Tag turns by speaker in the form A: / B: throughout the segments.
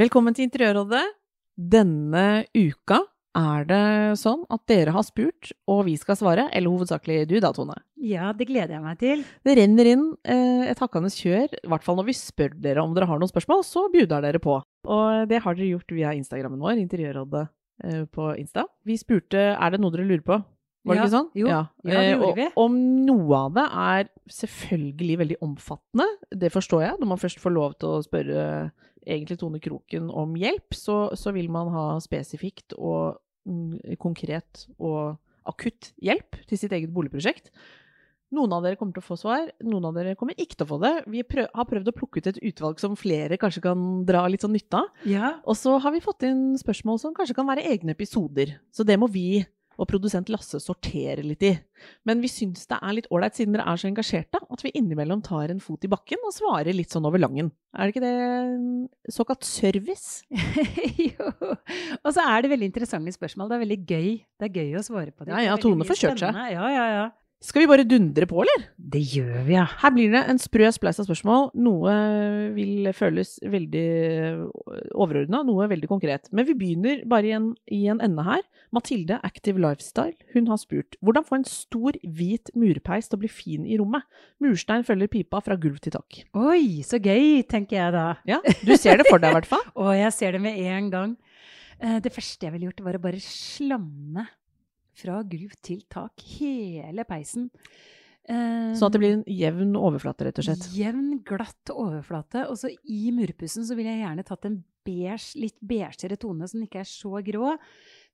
A: Velkommen til Interiørrådet. Denne uka er det sånn at dere har spurt, og vi skal svare. Eller hovedsakelig du da, Tone.
B: Ja, det gleder jeg meg til.
A: Det renner inn eh, et hakkende kjør. I hvert fall når vi spør dere om dere har noen spørsmål, så bjuder dere på. Og det har dere gjort via Instagrammen vår, Interiørrådet eh, på Insta. Vi spurte er det noe dere lurer på. Var det
B: Ja,
A: ikke sånn?
B: jo. Ja, det
A: Eh,
B: gjorde
A: og. Om noe av det er selvfølgelig veldig omfattende, det forstår jeg. Når man først får lov til å spørre egentlig Tone Kroken om hjelp, så, så vil man ha spesifikt og mm, konkret og akutt hjelp til sitt eget boligprosjekt. Noen av dere kommer til å få svar, noen av dere kommer ikke til å få det. Vi prøv, har prøvd å plukke ut et utvalg som flere kanskje kan dra litt sånn nytte av.
B: Ja,
A: Og så har vi fått inn spørsmål som kanskje kan være egne episoder. Så det må vi og produsent Lasse sortere litt i. Men vi syns det er litt ålreit, siden dere er så engasjerte, at vi innimellom tar en fot i bakken og svarer litt sånn over langen. Er det ikke det såkalt service?
B: jo. Og så er det veldig interessante spørsmål. Det er veldig gøy. Det er gøy å svare på det.
A: Ja, ja, Tone får kjørt seg.
B: Ja, ja, ja.
A: Skal vi bare dundre på, eller?
B: Det gjør vi, ja.
A: Her blir det en sprø spleis av spørsmål. Noe vil føles veldig overordna, noe veldig konkret. Men vi begynner bare i en, i en ende her. Mathilde Active Lifestyle hun har spurt hvordan få en stor, hvit murpeis til å bli fin i rommet. Murstein følger pipa fra gulv til tak.
B: Oi, så gøy, tenker jeg da.
A: Ja, Du ser det for deg i hvert fall.
B: Å, jeg ser det med en gang. Eh, Det første jeg ville gjort, var å bare slamme fra gulv til tak hele peisen. Eh,
A: Sånn at det blir en jevn overflate, rett og slett.
B: Jevn, glatt overflate. Og så i murpussen så ville jeg gjerne tatt en beige, litt beigere tone som ikke er så grå.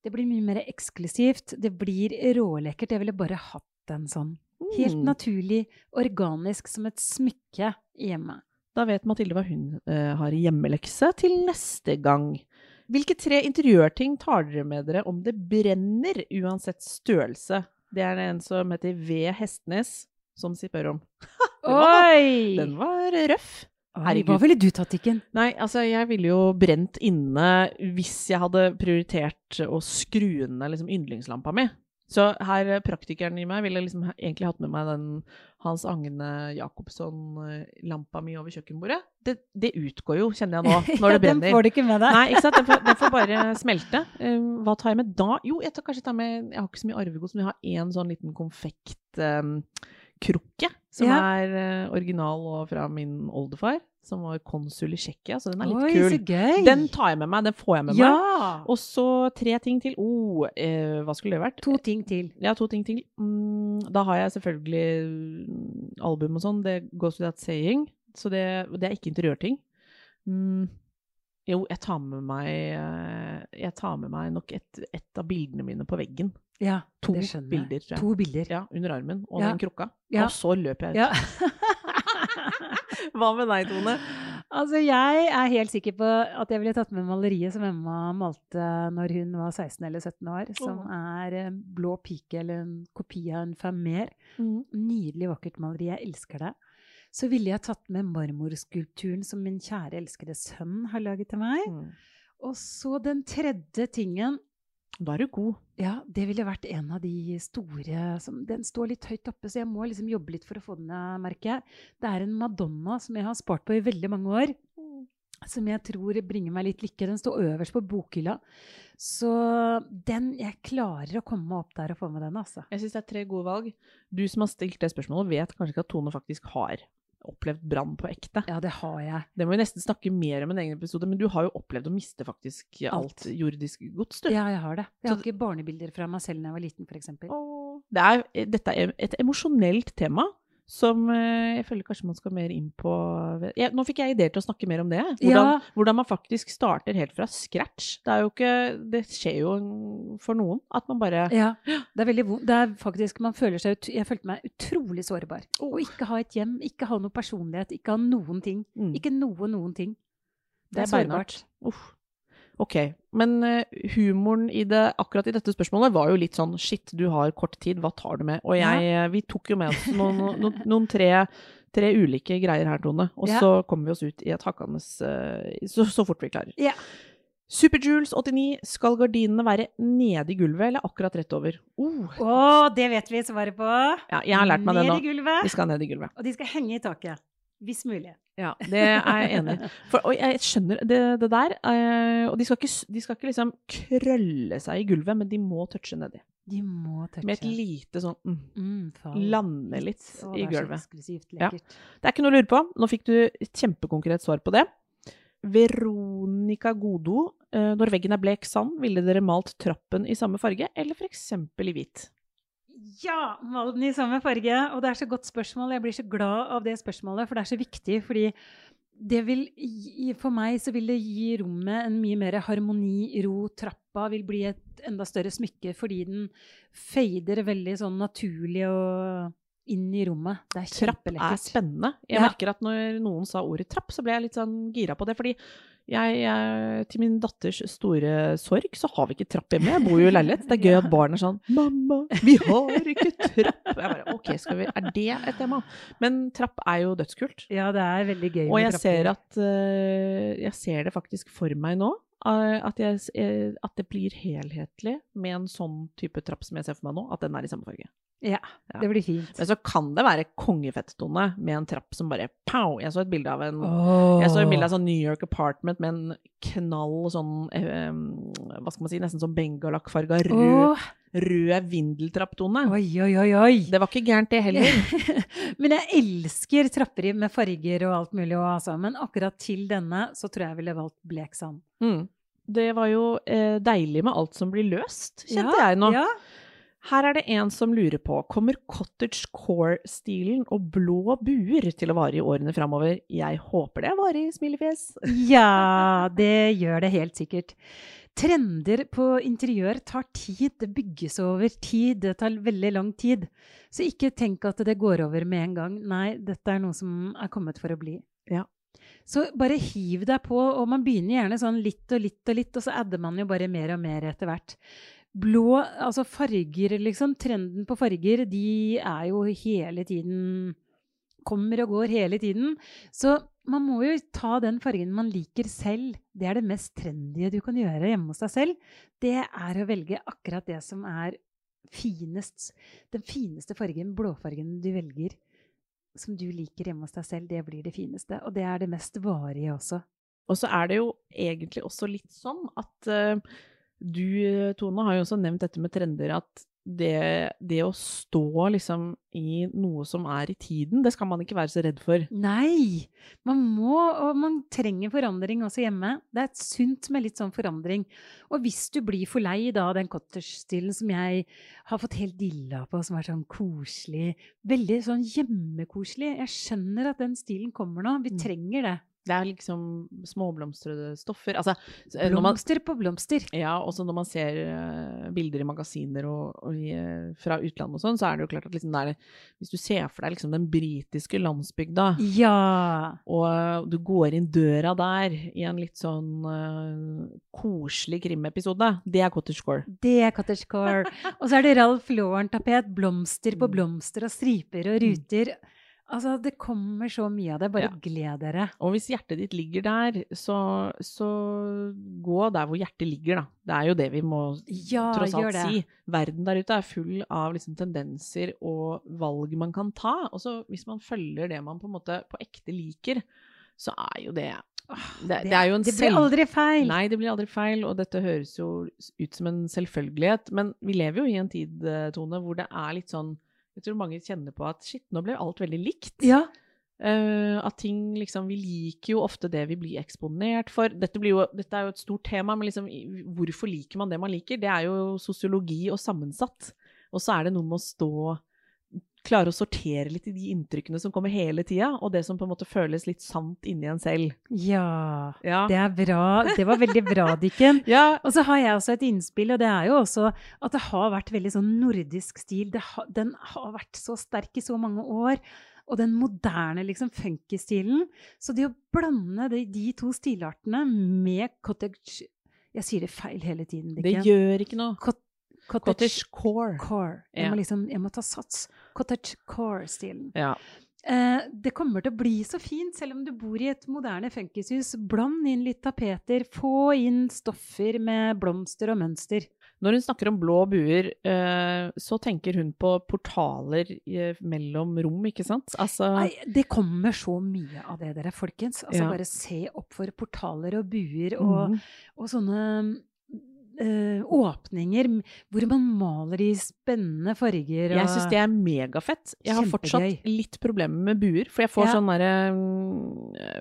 B: Det blir mye mer eksklusivt. Det blir rålekkert. Jeg ville bare hatt en sånn. Helt
A: Mm.
B: naturlig, organisk, som et smykke hjemme.
A: Da vet Mathilde hva hun uh, har i hjemmelekse til neste gang. Hvilke tre interiørting tar dere med dere om det brenner, uansett størrelse? Det er en som heter V. Hestnes som spør om. Den var-! Den var røff. Herregud.
B: Hva ville du tatt, Tikken?
A: Nei, altså jeg ville jo brent inne hvis jeg hadde prioritert å skru ned liksom yndlingslampa mi. Så her, eh, praktikeren i meg ville liksom egentlig hatt med meg den Hans Agne Jacobsson-lampa mi over kjøkkenbordet. Det, det utgår jo, kjenner jeg nå, når det brenner.
B: Den får du ikke med deg.
A: Nei, ikke sant? Den får, den får bare smelte. Um, hva tar jeg med da? Jo, jeg tar kanskje ta med Jeg har ikke så mye arvegods, men jeg har én sånn liten konfektkrukke. som
B: Ja.
A: er eh, original og fra min oldefar, som var konsul i Tsjekkia. Så den er litt
B: Oi,
A: kul.
B: så gøy!
A: Den tar jeg med meg. Den får jeg med meg. Og så tre ting til. Oh, eh, hva skulle det vært?
B: To ting til.
A: Ja, to ting til. Mm, da har jeg selvfølgelig mm, album og sånn. Det goes without saying. Så det, det er ikke interiørting. Mm, jo, jeg tar med meg eh, tar med meg nok et, et av bildene mine på veggen.
B: Ja,
A: To bilder, tror jeg.
B: To bilder.
A: Ja, under armen og
B: Ja.
A: den krukka.
B: Ja.
A: Og så løper jeg ut.
B: Ja.
A: Hva med deg, Tone?
B: altså, jeg er helt sikker på at jeg ville tatt med maleriet som Emma malte når hun var 16 eller 17 år, som er eh, Blå pike, eller en kopi av en Vermeer. Nydelig, vakkert maleri. Jeg elsker det. Så ville jeg tatt med marmorskulpturen som min kjære, elskede sønn har laget til meg.
A: Mm.
B: Og så den tredje tingen
A: Da er du god.
B: Ja, det ville vært en av de store som, Den står litt høyt oppe, så jeg må liksom jobbe litt for å få den ned, merker jeg. Det er en Madonna som jeg har spart på i veldig mange år. Som jeg tror bringer meg litt lykke. Den står øverst på bokhylla. Så den Jeg klarer å komme opp der og få med den, altså.
A: Jeg syns det er tre gode valg. Du som har stilt det spørsmålet, vet kanskje ikke at Tone faktisk har opplevd brann på ekte.
B: Ja, det har jeg.
A: Det må vi nesten snakke mer om en egen episode, men du har jo opplevd å miste faktisk alt,
B: Alt.
A: jordisk gods, du.
B: Ja, jeg har det. Jeg har ikke barnebilder fra meg selv da jeg var liten, f.eks.
A: Det er, dette er et emosjonelt tema som eh, jeg føler kanskje man skal mer inn på ja, Nå fikk jeg ideer til å snakke mer om det. Hvordan,
B: Ja.
A: hvordan man faktisk starter helt fra scratch. Det er jo ikke Det skjer jo for noen at man bare
B: Ja, det er veldig vondt. Det er faktisk, man føler seg ut, Jeg følte meg utrolig sårbar. Å ikke ha et hjem, ikke ha noe personlighet, ikke ha noen ting.
A: Mm.
B: Ikke noe, noen ting.
A: Det er sårbart. Uff. Ok, men eh, humoren i det, akkurat i dette spørsmålet var jo litt sånn shit, du har kort tid, hva tar du med? Og jeg, ja. vi tok jo med oss noen, noen, noen tre, tre ulike greier her, Tone. Og
B: Ja.
A: så kommer vi oss ut i et hakkende eh, så, så fort vi klarer.
B: Ja.
A: Superjules 89, skal gardinene være nede i gulvet eller akkurat rett over? Oh,
B: Å, det vet vi svaret på!
A: ja, jeg har lært meg det
B: Ned
A: nå.
B: i gulvet.
A: vi skal ned i gulvet.
B: Og de skal henge i taket. Hvis mulig.
A: Ja, det er jeg enig i. Og jeg skjønner det, det der. eh, og de skal, ikke, de skal ikke liksom krølle seg i gulvet, men de må touche nedi.
B: De må touche.
A: Med et lite sånn mm,
B: mm.
A: Lande litt
B: Å,
A: i
B: det er
A: gulvet. Ja. Det er ikke noe å lure på. Nå fikk du et kjempekonkret svar på det. Veronica Godo. eh, når veggen er blek sand, ville dere malt trappen i samme farge, eller f.eks. i hvit?
B: Ja! Mal den i samme farge. Og det er så godt spørsmål. Jeg blir så glad av det spørsmålet, for det er så viktig. fordi det vil gi, For meg så vil det gi rommet en mye mer harmoni, ro. Trappa vil bli et enda større smykke fordi den fader veldig sånn naturlig og inn i rommet. Det er
A: Trapp er spennende. Jeg
B: Ja.
A: merker at når noen sa ordet trapp, så ble jeg litt sånn gira på det. Fordi jeg, jeg, til min datters store sorg, så har vi ikke trapp hjemme. Jeg bor jo i leilighet. Det er gøy at barn er sånn 'Mamma, vi har ikke trapp'. Jeg bare OK, skal vi, er det et tema? Men trapp er jo dødskult.
B: Ja, det er veldig gøy
A: Og jeg ser, at, eh, jeg ser det faktisk for meg nå. eh, at, jeg, eh, at det blir helhetlig med en sånn type trapp som jeg ser for meg nå. At den er i samme farge.
B: Ja,
A: Ja.
B: det blir fint.
A: Men så kan det være kongefett-tone med en trapp som bare pow! Jeg så et bilde av en
B: oh.
A: Jeg så et bilde av sånn New York apartment med en knall sånn eh, Hva skal man si, nesten sånn bengalakkfarga rød,
B: oh.
A: rød vindeltrapptone.
B: Oi, oi, oi, oi.
A: Det var ikke gærent, det heller.
B: Men jeg elsker trapper med farger og alt mulig. Og, altså. Men akkurat til denne så tror jeg jeg ville valgt blek sand.
A: Mm. Det var jo eh, deilig med alt som blir løst, kjente jeg nå.
B: Ja.
A: Her er det en som lurer på kommer cottage core-stilen og blå buer til å vare i årene framover. Jeg håper det varer, smilefjes.
B: ja, det gjør det helt sikkert. Trender på interiør tar tid. Det bygges over tid. Det tar veldig lang tid. Så ikke tenk at det går over med en gang. Nei, dette er noe som er kommet for å bli.
A: Ja.
B: Så bare hiv deg på, og man begynner gjerne sånn litt og litt og litt, og så adder man jo bare mer og mer etter hvert. Blå, altså farger, liksom. Trenden på farger, de er jo hele tiden Kommer og går hele tiden. Så man må jo ta den fargen man liker selv. Det er det mest trendy du kan gjøre hjemme hos deg selv. Det er å velge akkurat det som er finest. Den fineste fargen, blåfargen du velger, som du liker hjemme hos deg selv, det blir det fineste. Og det er det mest varige også.
A: Og så er det jo egentlig også litt sånn at eh, du, Tone, har jo også nevnt dette med trender, at det, det å stå liksom i noe som er i tiden, det skal man ikke være så redd for.
B: Nei! Man må, og man trenger forandring også hjemme. Det er sunt med litt sånn forandring. Og hvis du blir for lei da den cottage-stilen som jeg har fått helt dilla på, som er sånn koselig, veldig sånn hjemmekoselig Jeg skjønner at den stilen kommer nå. Vi
A: Mm.
B: trenger det.
A: Det er liksom småblomstrede stoffer. Altså, blomster man,
B: på blomster.
A: ja, også når man ser uh, bilder i magasiner og, og i, eh, fra utlandet og sånn, så er det jo klart at liksom det er, hvis du ser for deg liksom den britiske landsbygda,
B: Ja!
A: og du går inn døra der i en litt sånn eh, koselig krimepisode, det er cottagecore.
B: Det er cottagecore. Og så er det Ralph Lauren-tapet. Blomster på blomster og striper og ruter. Altså, det kommer så mye av det. Bare
A: Ja.
B: gled dere.
A: Og hvis hjertet ditt ligger der, så, så gå der hvor hjertet ligger, da. Det er jo det vi må
B: Ja,
A: tross alt si. Verden der ute er full av liksom tendenser og valg man kan ta. Og så hvis man følger det man på en måte på ekte liker, så er jo det det, det er jo en
B: Det blir aldri feil.
A: Nei, det blir aldri feil, og dette høres jo ut som en selvfølgelighet. Men vi lever jo i en tid, eh, Tone, hvor det er litt sånn Jeg tror mange kjenner på at shit, nå ble alt veldig likt.
B: Ja.
A: Uh, at ting liksom Vi liker jo ofte det vi blir eksponert for. Dette, blir jo, dette er jo et stort tema, men liksom, hvorfor liker man det man liker? Det er jo sosiologi og sammensatt. Og så er det noe med å stå klare å sortere litt i de inntrykkene som kommer hele tida, og det som på en måte føles litt sant inni en selv.
B: Ja,
A: Ja.
B: det er bra. Det var veldig bra, Dikken.
A: Ja,
B: Og så har jeg også et innspill, og det er jo også at det har vært veldig sånn nordisk stil. Det ha, den har vært så sterk i så mange år. Og den moderne liksom funky-stilen. Så det å blande de, de to stilartene med cottage Jeg sier det feil hele tiden,
A: det gjør ikke noe.
B: Cot, cottage,
A: Cottage core.
B: core. Jeg,
A: Ja.
B: må liksom, jeg må ta sats. Cottage core-stilen.
A: Ja.
B: Eh, det kommer til å bli så fint, selv om du bor i et moderne funkishus. Bland inn litt tapeter, få inn stoffer med blomster og mønster.
A: Når hun snakker om blå buer, eh, så tenker hun på portaler eh, mellom rom, ikke sant? Altså
B: Nei, det kommer så mye av det, dere, folkens. Altså,
A: Ja.
B: Bare se opp for portaler og buer og,
A: mm.
B: og sånne eh, åpninger hvor man maler i spennende farger. Og,
A: Jeg syns det er megafett. Jeg har fortsatt litt problemer med buer, for jeg får
B: Ja.
A: sånn derre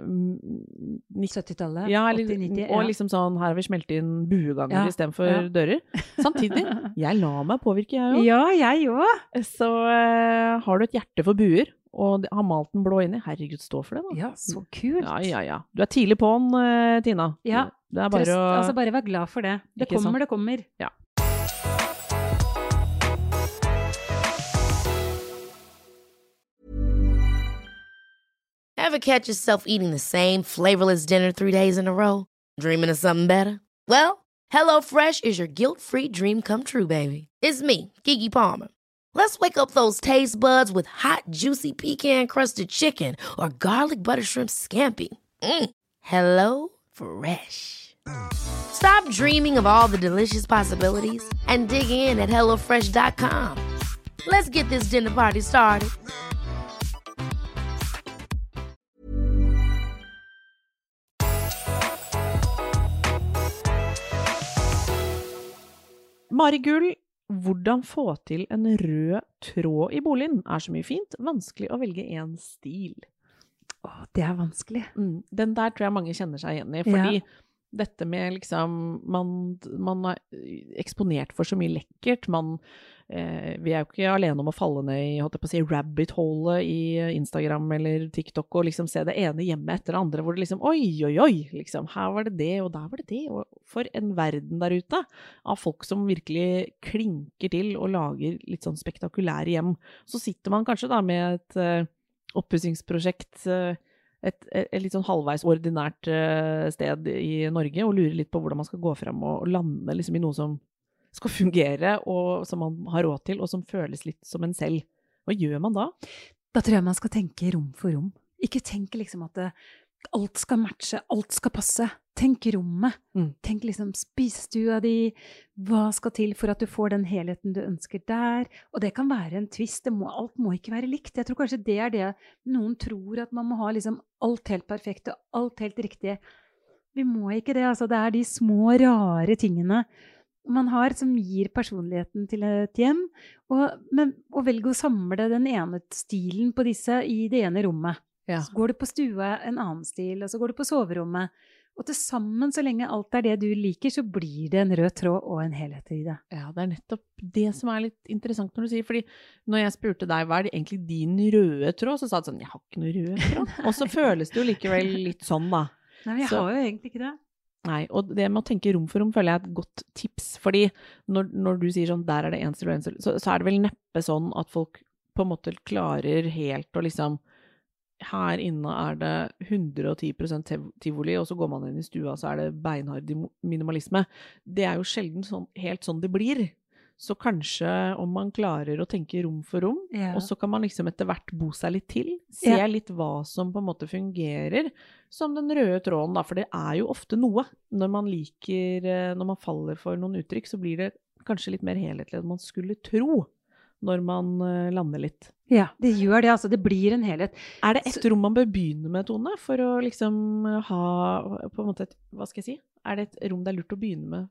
A: mm,
B: 70-tallet,
A: ja,
B: 80-90.
A: Og liksom sånn Her har vi smelt inn bueganger
B: Ja,
A: istedenfor
B: ja.
A: dører. Samtidig, jeg lar meg påvirke, jeg òg.
B: Ja, jeg òg.
A: Så uh, har du et hjerte for buer, og har malt den blå inni, herregud, stå for det, da.
B: Ja, så kult.
A: Ja, ja, ja. Du er tidlig på'n, eh, Tina.
B: Ja,
A: Det er bare
B: Trøst,
A: å
B: altså bare vær glad for det. Det
A: Ikke sant?
B: kommer, det kommer.
A: Ja.
C: Ever catch yourself eating the same flavorless dinner three days in a row? Dreaming of something better? Well, HelloFresh is your guilt free dream come true, baby. It's me, Gigi Palmer. Let's wake up those taste buds with hot, juicy pecan crusted chicken or garlic butter shrimp scampi. Mm. Hello Fresh. Stop dreaming of all the delicious possibilities and dig in at HelloFresh.com. Let's get this dinner party started.
A: Mari Gull, hvordan få til en rød tråd i boligen er så mye fint. Vanskelig å velge én stil.
B: Å, det er vanskelig.
A: Mm, den der tror jeg mange kjenner seg igjen i, fordi dette med liksom man, man er eksponert for så mye lekkert. Man eh, Vi er jo ikke alene om å falle ned i holdt jeg på å si, rabbit-holet i Instagram eller TikTok og liksom se det ene hjemmet etter det andre, hvor det liksom Oi, oi, oi! Liksom, her var det det, og der var det det. Og for en verden der ute av folk som virkelig klinker til og lager litt sånn spektakulære hjem. Så sitter man kanskje da med et eh, oppussingsprosjekt. eh, et, et, litt sånn halvveis ordinært eh, sted i Norge og lurer litt på hvordan man skal gå frem og, lande liksom i noe som skal fungere, og som man har råd til, og som føles litt som en selv. Hva gjør man da?
B: Da tror jeg man skal tenke rom for rom. Ikke tenk liksom at det, alt skal matche, alt skal passe. Tenk rommet.
A: Mm.
B: Tenk liksom spisestua di. Hva skal til for at du får den helheten du ønsker der? Og det kan være en tvist. Må, alt må ikke være likt. Jeg tror kanskje det er det noen tror, at man må ha liksom alt helt perfekt og alt helt riktig. Vi må ikke det. Altså, det er de små, rare tingene man har som gir personligheten til et hjem. Og, men og velg å samle den ene stilen på disse i det ene rommet.
A: Ja.
B: Så går du på stua en annen stil, og så går du på soverommet. Og til sammen, så lenge alt er det du liker, så blir det en rød tråd og en helhet i det.
A: Ja, det er nettopp det som er litt interessant når du sier, fordi når jeg spurte deg hva er det egentlig din røde tråd, så sa du sånn, jeg har ikke noe rød tråd. Og så føles det jo likevel litt sånn da.
B: Nei, jeg
A: Så-
B: har jo egentlig ikke det.
A: Nei, og det med å tenke rom for rom føler jeg er et godt tips, fordi når, når du sier sånn, der er det en stil og en stil, så, så er det vel neppe sånn at folk på en måte klarer helt å liksom, her inne er det 110 tev- tivoli, og så går man inn i stua, så er det beinhard minimalisme. Det er jo sjelden sånn, helt sånn det blir. Så kanskje om man klarer å tenke rom for rom,
B: Ja.
A: og så kan man liksom etter hvert bo seg litt til, se
B: Ja.
A: litt hva som på en måte fungerer, som den røde tråden, da, for det er jo ofte noe. Når man liker, eh, når man faller for noen uttrykk, så blir det kanskje litt mer helhetlig enn man skulle tro, når man eh, lander litt.
B: Ja, det gjør det. altså. Det blir en helhet.
A: Er det et
B: Så-
A: rom man bør begynne med, Tone, for å liksom ha på en måte et, Hva skal jeg si? Er det et rom det er lurt å begynne med?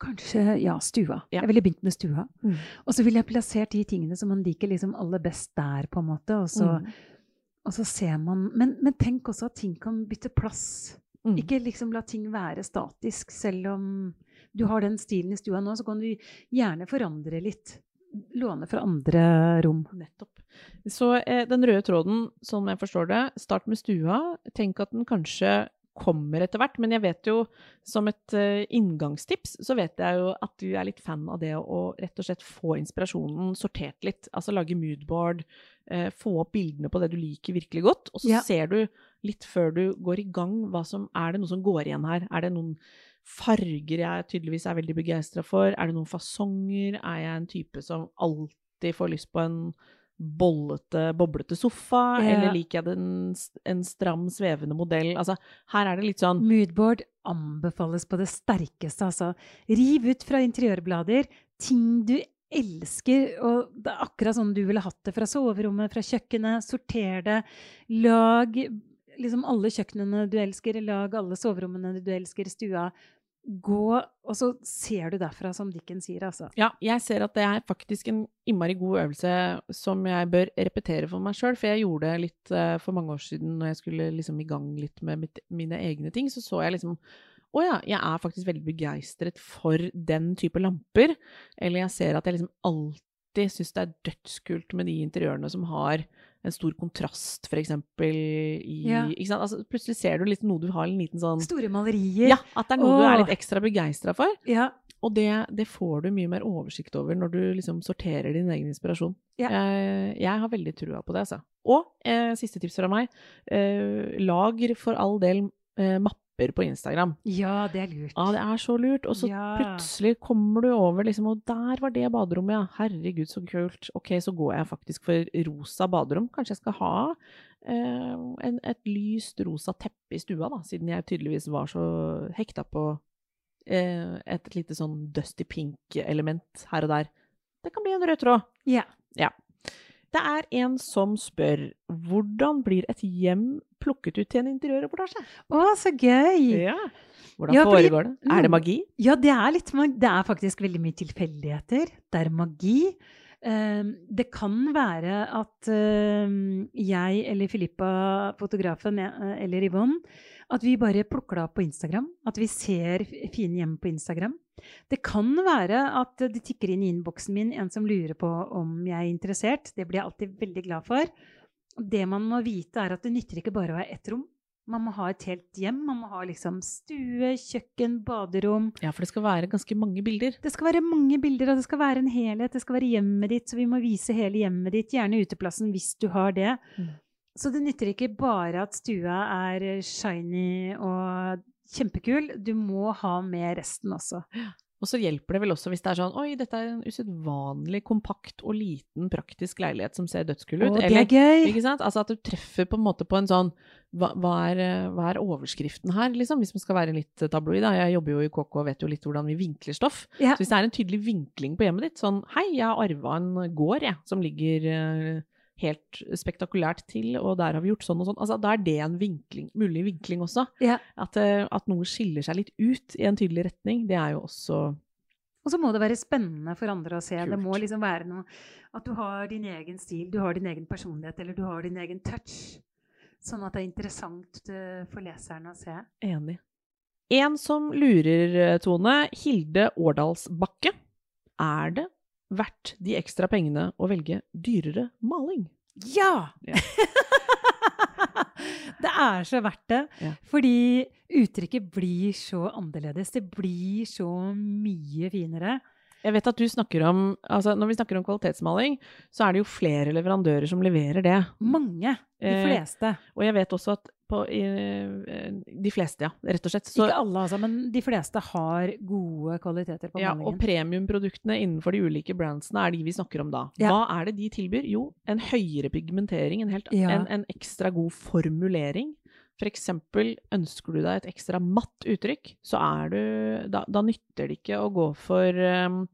B: Kanskje ja, stua.
A: Ja.
B: Jeg ville begynt med stua.
A: Mm.
B: Og så ville jeg plassert de tingene som man liker liksom aller best der, på en måte. Og så,
A: Mm.
B: og så ser man men, men tenk også at ting kan bytte plass.
A: Mm.
B: Ikke liksom la ting være statisk, selv om du har den stilen i stua nå, så kan du gjerne forandre litt. Låne fra andre rom.
A: Nettopp. Så eh, den røde tråden, sånn jeg forstår det, start med stua. Tenk at den kanskje kommer etter hvert. Men jeg vet jo, som et uh, inngangstips, så vet jeg jo at du er litt fan av det å rett og slett få inspirasjonen sortert litt. Altså lage moodboard, uh, få opp bildene på det du liker virkelig godt. Og så ja. ser du litt før du går i gang, hva som Er det noe som går igjen her? Er det noen farger jeg tydeligvis er veldig begeistra for? Er det noen fasonger? Er jeg en type som alltid får lyst på en bollete, boblete sofa, ja. eller liker jeg den, en stram, svevende modell? Altså, her er det litt sånn
B: Moodboard anbefales på det sterkeste, altså. Riv ut fra interiørblader ting du elsker, og det er akkurat sånn du ville hatt det fra soverommet, fra kjøkkenet. Sorter det. Lag liksom alle kjøkkenene du elsker, lag alle soverommene du elsker stua gå Og så ser du derfra, som Dickens sier, altså.
A: Ja, jeg ser at det er faktisk en innmari god øvelse som jeg bør repetere for meg sjøl. For jeg gjorde det litt uh, for mange år siden når jeg skulle liksom i gang litt med mitt, mine egne ting. Så så jeg liksom å ja, jeg er faktisk veldig begeistret for den type lamper. Eller jeg ser at jeg liksom alltid syns det er dødskult med de interiørene som har en stor kontrast, for eksempel, i ja. altså, Plutselig ser du litt noe du har en liten sånn
B: Store malerier.
A: Ja, at det er noe Åh. du er litt ekstra begeistra for.
B: Ja.
A: Og det, det, får du mye mer oversikt over når du liksom sorterer din egen inspirasjon. Ja. Jeg, jeg har veldig trua på det, altså. Og eh, siste tips fra meg. Eh, lager for all del eh, mapper mapper på Instagram.
B: Ja, det er lurt.
A: Ja, det er så lurt. Og så ja. plutselig kommer du over liksom Og der var det baderommet, ja. Herregud, så kult. Ok, så går jeg faktisk for rosa baderom. Kanskje jeg skal ha eh, en, et lyst rosa teppe i stua, da, siden jeg tydeligvis var så hekta på eh, et lite sånn dusty pink-element her og der. Det kan bli en rød tråd.
B: Ja.
A: ja. Det er en som spør hvordan blir et hjem plukket ut til en interiørreportasje?
B: Å, så gøy!
A: Ja. Hvordan ja, foregår det? Er det magi?
B: Ja, det er, litt, det er faktisk veldig mye tilfeldigheter. Det er magi. Ehm, det kan være at ehm, jeg eller Filippa, fotografen, eller Yvonne, at vi bare plukker det opp på Instagram. At vi ser fine hjem på Instagram. Det kan være at det tikker inn i innboksen min en som lurer på om jeg er interessert. Det blir jeg alltid veldig glad for. Det man må vite, er at det nytter ikke bare å ha ett rom. Man må ha et helt hjem. Man må ha liksom stue, kjøkken, baderom.
A: Ja, for det skal være ganske mange bilder.
B: Det skal være mange bilder, og det skal være en helhet. Det skal være hjemmet ditt, så vi må vise hele hjemmet ditt. Gjerne uteplassen hvis du har det. Mm. Så det nytter ikke bare at stua er shiny og kjempekul. Du må ha med resten også.
A: Og så hjelper det vel også hvis det er sånn Oi, dette er en usedvanlig kompakt og liten praktisk leilighet som ser dødskul ut.
B: Å, det er gøy!
A: Ikke sant? Altså at du treffer på en måte på en sånn hva, hva, er, hva er, overskriften her, liksom? Hvis man skal være litt tabloid. Da. Jeg jobber jo i KK og vet jo litt hvordan vi vinkler stoff. Ja. Så hvis det er en tydelig vinkling på hjemmet ditt, sånn Hei, jeg har arva en gård, jeg, som ligger uh, helt spektakulært til, og der har vi gjort sånn og sånn. Altså, da er det en vinkling, mulig vinkling også.
B: Ja.
A: At, eh, at, noe skiller seg litt ut i en tydelig retning, det er jo også
B: Og så må det være spennende for andre å se. Kult. Det må liksom være noe At du har din egen stil, du har din egen personlighet, eller du har din egen touch. Sånn at det er interessant eh, for leserne å se.
A: Enig. En som lurer, eh, Tone. Hilde Årdalsbakke. Er det verdt de ekstra pengene å velge dyrere maling?
B: Ja! ja. det er så verdt det. Ja. Fordi uttrykket blir så annerledes. Det blir så mye finere.
A: Jeg vet at du snakker om altså Når vi snakker om kvalitetsmaling, så er det jo flere leverandører som leverer det.
B: Mange. De eh, fleste.
A: Eh, og jeg vet også at på, i, eh, de fleste, ja. Rett og slett.
B: Så, Ikke alle, altså, men de fleste har gode kvaliteter på
A: ja. Og premiumproduktene innenfor de ulike brandsene er de vi snakker om da. Ja. Hva er det de tilbyr? Jo, en høyere pigmentering, en, helt, ja. en, en ekstra god formulering. For eksempel ønsker du deg et ekstra matt uttrykk, så er du Da, da nytter det ikke å gå for um,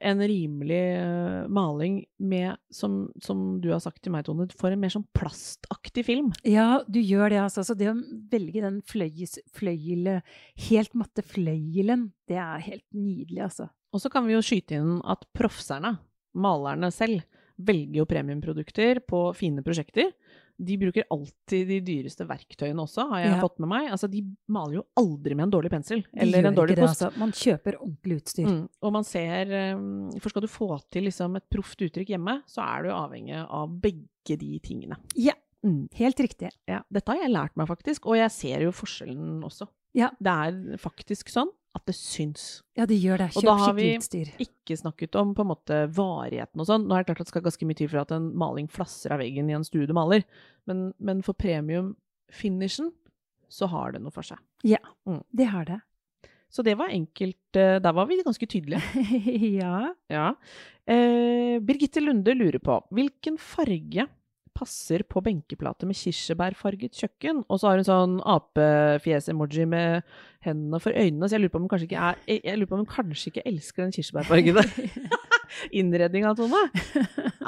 A: en rimelig uh, maling med, som, som, du har sagt til meg, Tone, for en mer sånn plastaktig film.
B: Ja, du gjør det, altså. Så det å velge den fløyes, fløyle, helt matte fløyelen, det er helt nydelig, altså.
A: Og så kan vi jo skyte inn at proffserne, malerne selv, velger jo premiumprodukter på fine prosjekter. De bruker alltid de dyreste verktøyene også, har jeg
B: Ja.
A: fått med meg. Altså, de maler jo aldri med en dårlig pensel, eller en dårlig post.
B: altså. Man kjøper ordentlig utstyr.
A: Mm. Og man ser um, For skal du få til liksom, et proft uttrykk hjemme, så er du avhengig av begge de tingene.
B: Ja,
A: Mm.
B: helt riktig.
A: Ja, dette har jeg lært meg faktisk, og jeg ser jo forskjellen også.
B: Ja.
A: Det er faktisk sånn at det syns.
B: Ja, det gjør det. Kjøp skikkelig utstyr.
A: Og da har vi. Ikke snakket om på en måte varigheten og sånn. Nå er det klart at det skal ganske mye til for at en maling flasser av veggen i en stue du maler, men, men for premium-finishen så har det noe for seg.
B: Ja, Det har det.
A: Så det var enkelt. eh, Der var vi ganske tydelige.
B: ja.
A: Ja. Eh, Birgitte Lunde lurer på hvilken farge passer på benkeplate med kirsebærfarget kjøkken? Og så har hun sånn apefjes-emoji med hendene for øynene, så jeg lurer på om hun kanskje ikke, er, jeg, jeg om hun kanskje ikke elsker den kirsebærfargede innredninga, Tone.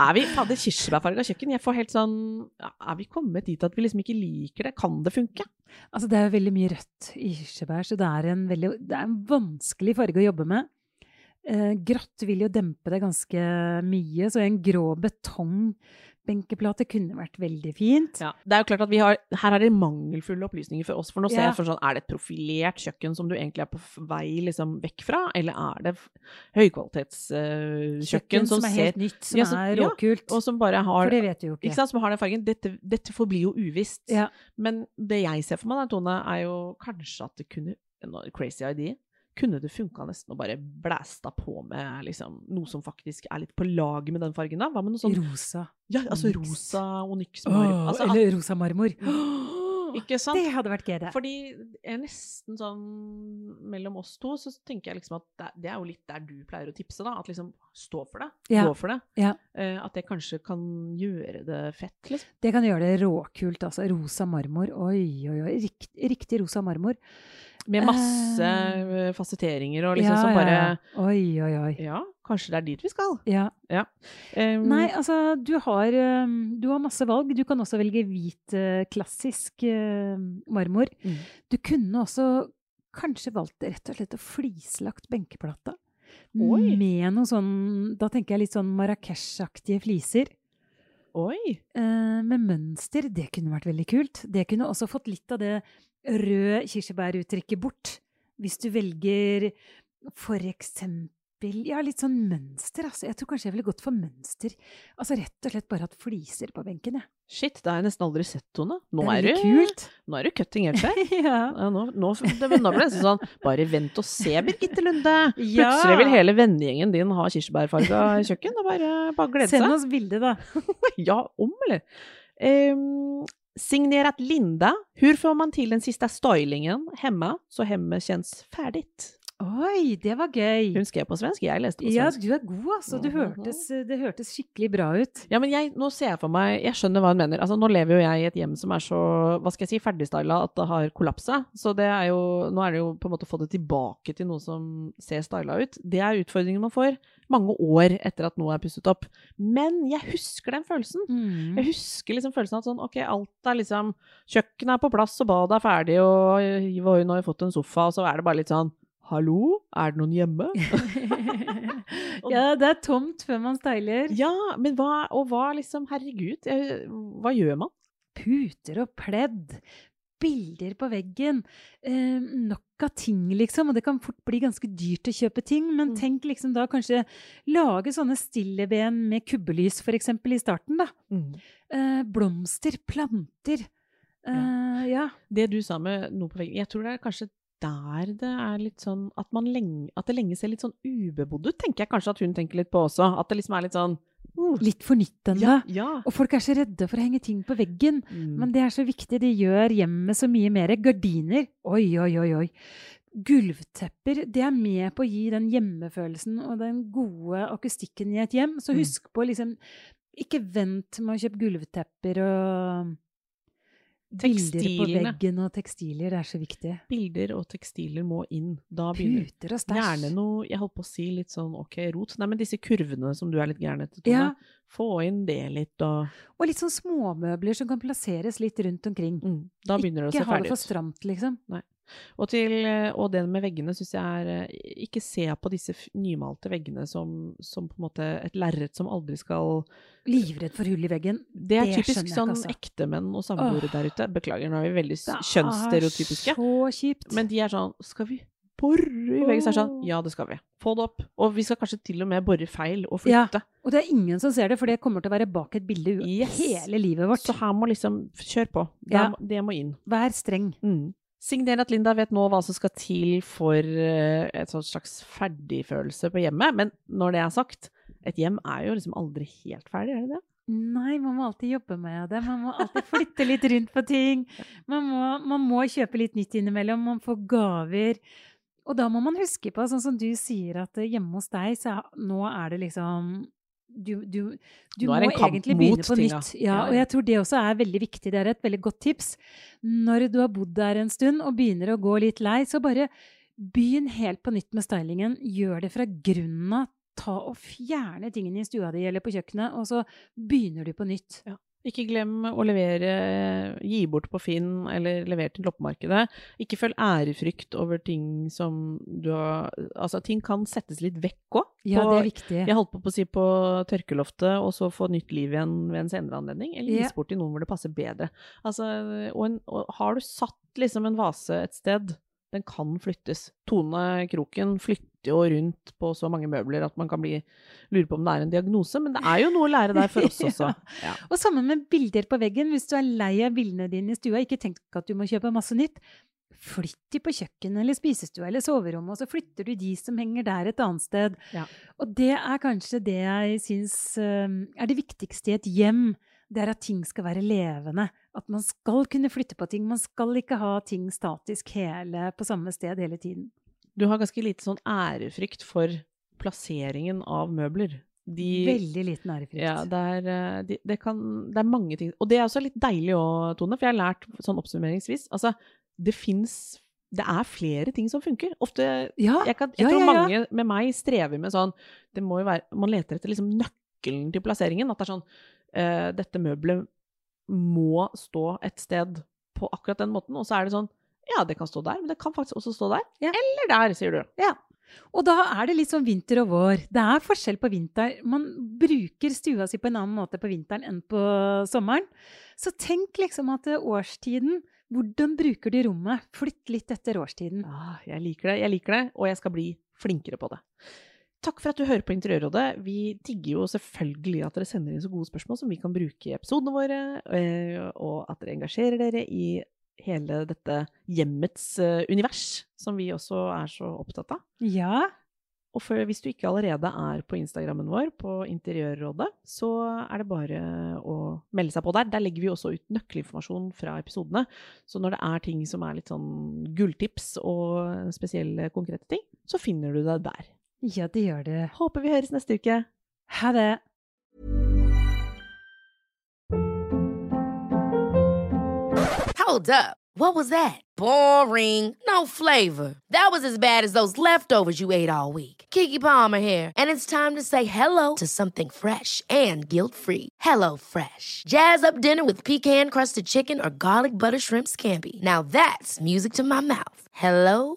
A: Er vi Fader, kirsebærfarga kjøkken? Jeg får helt sånn Er vi kommet dit at vi liksom ikke liker det? Kan det funke?
B: Altså, det er jo veldig mye rødt i kirsebær, så det er en, veldig, det er en vanskelig farge å jobbe med. Eh, grått vil jo dempe det ganske mye, så en grå betongbenkeplate kunne vært veldig fint.
A: Ja, det er jo klart at vi har, Her er det mangelfulle opplysninger for oss. For nå ser jeg for sånn, Er det et profilert kjøkken som du egentlig er på vei liksom vekk fra, eller er det høykvalitetskjøkken
B: Kjøkken som, er
A: ser
B: helt nytt, som
A: Ja, som-
B: er
A: ja. Og som bare har
B: For det vet du jo ikke.
A: ikke sant, som har den fargen. Dette, dette forblir jo uvisst. Men det jeg ser for meg, da, Tone, er jo kanskje at det kunne en Crazy idea. Kunne det funka nesten å bare blæsta på med liksom, noe som faktisk er litt på lag med den fargen? da? Hva med noe sånn
B: Rosa.
A: Ja, altså
B: onyx.
A: rosa onyx marmor. Altså, at-
B: eller rosa marmor.
A: Ikke sant?
B: Det hadde vært gøy, det.
A: Fordi det er nesten sånn mellom oss to, så tenker jeg liksom at det, det er jo litt der du pleier å tipse, da. At liksom stå for det.
B: Ja.
A: Gå for det.
B: Ja.
A: Eh, at det kanskje kan gjøre det fett, liksom.
B: Det kan gjøre det råkult, altså. Rosa marmor. Oi, oi, oi. Rikt, riktig rosa marmor.
A: Med masse uh, fasetteringer og liksom som bare
B: ja. Oi, oi, oi.
A: Ja, kanskje det er dit vi skal.
B: Ja.
A: Um,
B: Nei, altså, du har, um, du har masse valg. Du kan også velge hvit, uh, klassisk uh, marmor.
A: Mm.
B: Du kunne også kanskje valgt rett og slett å flislagt benkeplata.
A: Oi.
B: Med noe sånn Da tenker jeg litt sånn Marrakech-aktige fliser.
A: Oi!
B: Uh, med mønster. Det kunne vært veldig kult. Det kunne også fått litt av det røde kirsebæruttrykket bort. Hvis du velger for eksempel ja, litt sånn mønster, altså. Jeg tror kanskje jeg ville gått for mønster. Altså rett og slett bare hatt fliser på benken, jeg.
A: Shit, det har jeg nesten aldri sett, Tone. Nå
B: Det
A: er
B: er
A: du,
B: kult.
A: nå er du cutting helt her.
B: ja.
A: Ja, nå, nå, det, nå ble det nesten sånn Bare vent og se, Birgitte Lunde!
B: Ja.
A: Plutselig vil hele vennegjengen din ha kirsebærfarga kjøkken. Er bare, bare glede
B: Send oss bilde, da.
A: Ja, om eller? Um, signerat Linda. Hur får man till den sista stylingen hemma så hemmet känns färdigt?
B: Oi, det var gøy.
A: Hun skrev på svensk, jeg leste på svensk.
B: Ja, du er god, altså. Du
A: Mhm.
B: hørtes, det hørtes skikkelig bra ut.
A: Ja, men jeg, nå ser jeg for meg Jeg skjønner hva hun mener. Altså, nå lever jo jeg i et hjem som er så hva skal jeg si, ferdigstyla at det har kollapsa. Så det er jo, nå er det jo på en måte å få det tilbake til noe som ser styla ut. Det er utfordringen man får mange år etter at noe er pusset opp. Men jeg husker den følelsen.
B: Mm.
A: Jeg husker liksom følelsen av at sånn, ok, alt er liksom Kjøkkenet er på plass, og badet er ferdig, og hiv og hui, nå har fått en sofa, og så er det bare litt sånn Hallo, er det noen hjemme?
B: ja, det er tomt før man styler.
A: Ja, men hva Og hva liksom Herregud, jeg, hva gjør man?
B: Puter og pledd. Bilder på veggen. Eh, nok av ting, liksom. Og det kan fort bli ganske dyrt å kjøpe ting. Men
A: Mm.
B: tenk liksom da kanskje lage sånne stilleben med kubbelys, eksempel, i starten, da. Eh, blomster, planter. Eh, ja.
A: Det du sa med noe på veggen, jeg tror det er kanskje der det er litt sånn at, man lenge, at det lenge ser litt sånn ubebodd ut, tenker jeg kanskje at hun tenker litt på også. At det liksom er litt sånn
B: Litt fornyttende.
A: Ja. ja.
B: Og folk er så redde for å henge ting på veggen.
A: Mm.
B: Men det er så viktig. Det gjør hjemmet så mye mer. Gardiner. Oi, oi, oi, oi. Gulvtepper. Det er med på å gi den hjemmefølelsen og den gode akustikken i et hjem. Så
A: Mm.
B: husk på liksom Ikke vent med å kjøpe gulvtepper og bilder på veggen og tekstiler, Det er så viktig.
A: Bilder og tekstiler må inn. Da begynner
B: Puter og stæsj.
A: Gjerne noe Jeg holdt på å si litt sånn ok, rot. Nei, men disse kurvene som du er litt gæren etter, Tone.
B: Ja.
A: Få inn det litt, og
B: Og litt sånn småmøbler som kan plasseres litt rundt omkring.
A: mm, Da begynner det å se ferdig ut.
B: Ikke ha det for stramt, liksom.
A: Og, til, og det med veggene syns jeg er Ikke se på disse nymalte veggene som, som på en måte et lerret som aldri skal
B: Livredd for hull i veggen.
A: Det er det typisk sånn altså. ektemenn og samboere der ute. Beklager, nå er vi veldig kjønnsstereotypiske.
B: Er.
A: Men de er sånn Skal vi bore i veggen? Så er det sånn Ja, det skal vi. Få det opp. Og vi skal kanskje til og med bore feil og flytte.
B: Ja, og det er ingen som ser det, for det kommer til å være bak et bilde yes. hele livet vårt.
A: Så her må liksom Kjør på. Det, ja. det må inn.
B: Vær streng.
A: Mm. Signer at Linda vet nå hva som skal til for uh, et slags ferdigfølelse på hjemmet. Men når det er sagt, et hjem er jo liksom aldri helt ferdig, er det det?
B: Nei, man må alltid jobbe med det. Man må alltid flytte litt rundt på ting. Man må, man må kjøpe litt nytt innimellom. Man får gaver. Og da må man huske på, sånn som du sier, at hjemme hos deg, så nå er det liksom du, du, du må egentlig begynne på tinga. nytt. Ja, og jeg tror det også er veldig viktig. Det er et veldig godt tips. Når du har bodd der en stund og begynner å gå litt lei, så bare begynn helt på nytt med stylingen. Gjør det fra grunnen av. Ta og Fjerne tingene i stua di eller på kjøkkenet, og så begynner du på nytt.
A: Ja. Ikke glem å levere, gi bort på Finn eller levere til loppemarkedet. Ikke følg ærefrykt over ting som du har Altså, ting kan settes litt vekk òg.
B: Ja, det er viktig.
A: Jeg holdt på å si på tørkeloftet, og så få nytt liv igjen ved en senere anledning. Eller gis ja. bort til noen hvor det passer bedre. Altså, og, en, og har du satt liksom en vase et sted, den kan flyttes. Tone Kroken flytter jo rundt på så mange møbler at man kan bli, lure på om det er en diagnose, men det er jo noe å lære der for oss også.
B: Ja. Og sammen med bilder på veggen. Hvis du er lei av bildene dine i stua, ikke tenk at du må kjøpe masse nytt. Flytt de på kjøkkenet eller spisestua eller soverommet, og så flytter du de som henger der et annet sted. Ja. Og det er kanskje det jeg syns er det viktigste i et hjem det er at ting skal være levende. At man skal kunne flytte på ting. Man skal ikke ha ting statisk hele, på samme sted hele tiden.
A: Du har ganske lite sånn ærefrykt for plasseringen av møbler.
B: De, Veldig liten ærefrykt.
A: Ja, det er, eh, de, det, kan, det er, mange ting Og det er også litt deilig òg, Tone, for jeg har lært sånn oppsummeringsvis Altså, det fins det er flere ting som funker. Ofte, ja, jeg, kan, jeg ja, tror ja, mange med meg strever med sånn det må jo være, Man leter etter liksom nøkkelen til plasseringen. At det er sånn uh, Dette møbelet må stå et sted på akkurat den måten. Og så er det sånn ja, det kan stå der, men det kan faktisk også stå der. Ja. Eller der, sier du.
B: Ja. Og da er det litt sånn vinter og vår. Det er forskjell på vinter. Man bruker stua si på en annen måte på vinteren enn på sommeren. Så tenk liksom at årstiden Hvordan bruker du rommet? Flytt litt etter årstiden.
A: Ah, jeg liker det, jeg liker det, og jeg skal bli flinkere på det. Takk for at du hører på Interiørrådet. Vi digger jo selvfølgelig at dere sender inn så gode spørsmål som vi kan bruke i episodene våre, eh, og at dere engasjerer dere i hele dette hjemmets uh, univers, som vi også er så opptatt av.
B: Ja.
A: Og for, hvis du ikke allerede er på Instagrammen vår, på Interiørrådet, så er det bare å melde seg på der. Der legger vi også ut nøkkelinformasjon fra episodene. Så når det er ting som er litt sånn gulltips og spesielle konkrete ting, så finner du det der.
B: Ja, det gjør det.
A: Håper vi høres neste uke.
B: Ha det.
C: Hold up. What was that? Boring. No flavor. That was as bad as those leftovers you ate all week. Kiki Palmer here, and it's time to say hello to something fresh and guilt-free. Hello Fresh. Jazz up dinner with pecan-crusted chicken or garlic butter shrimp scampi. Now that's music to my mouth. Hello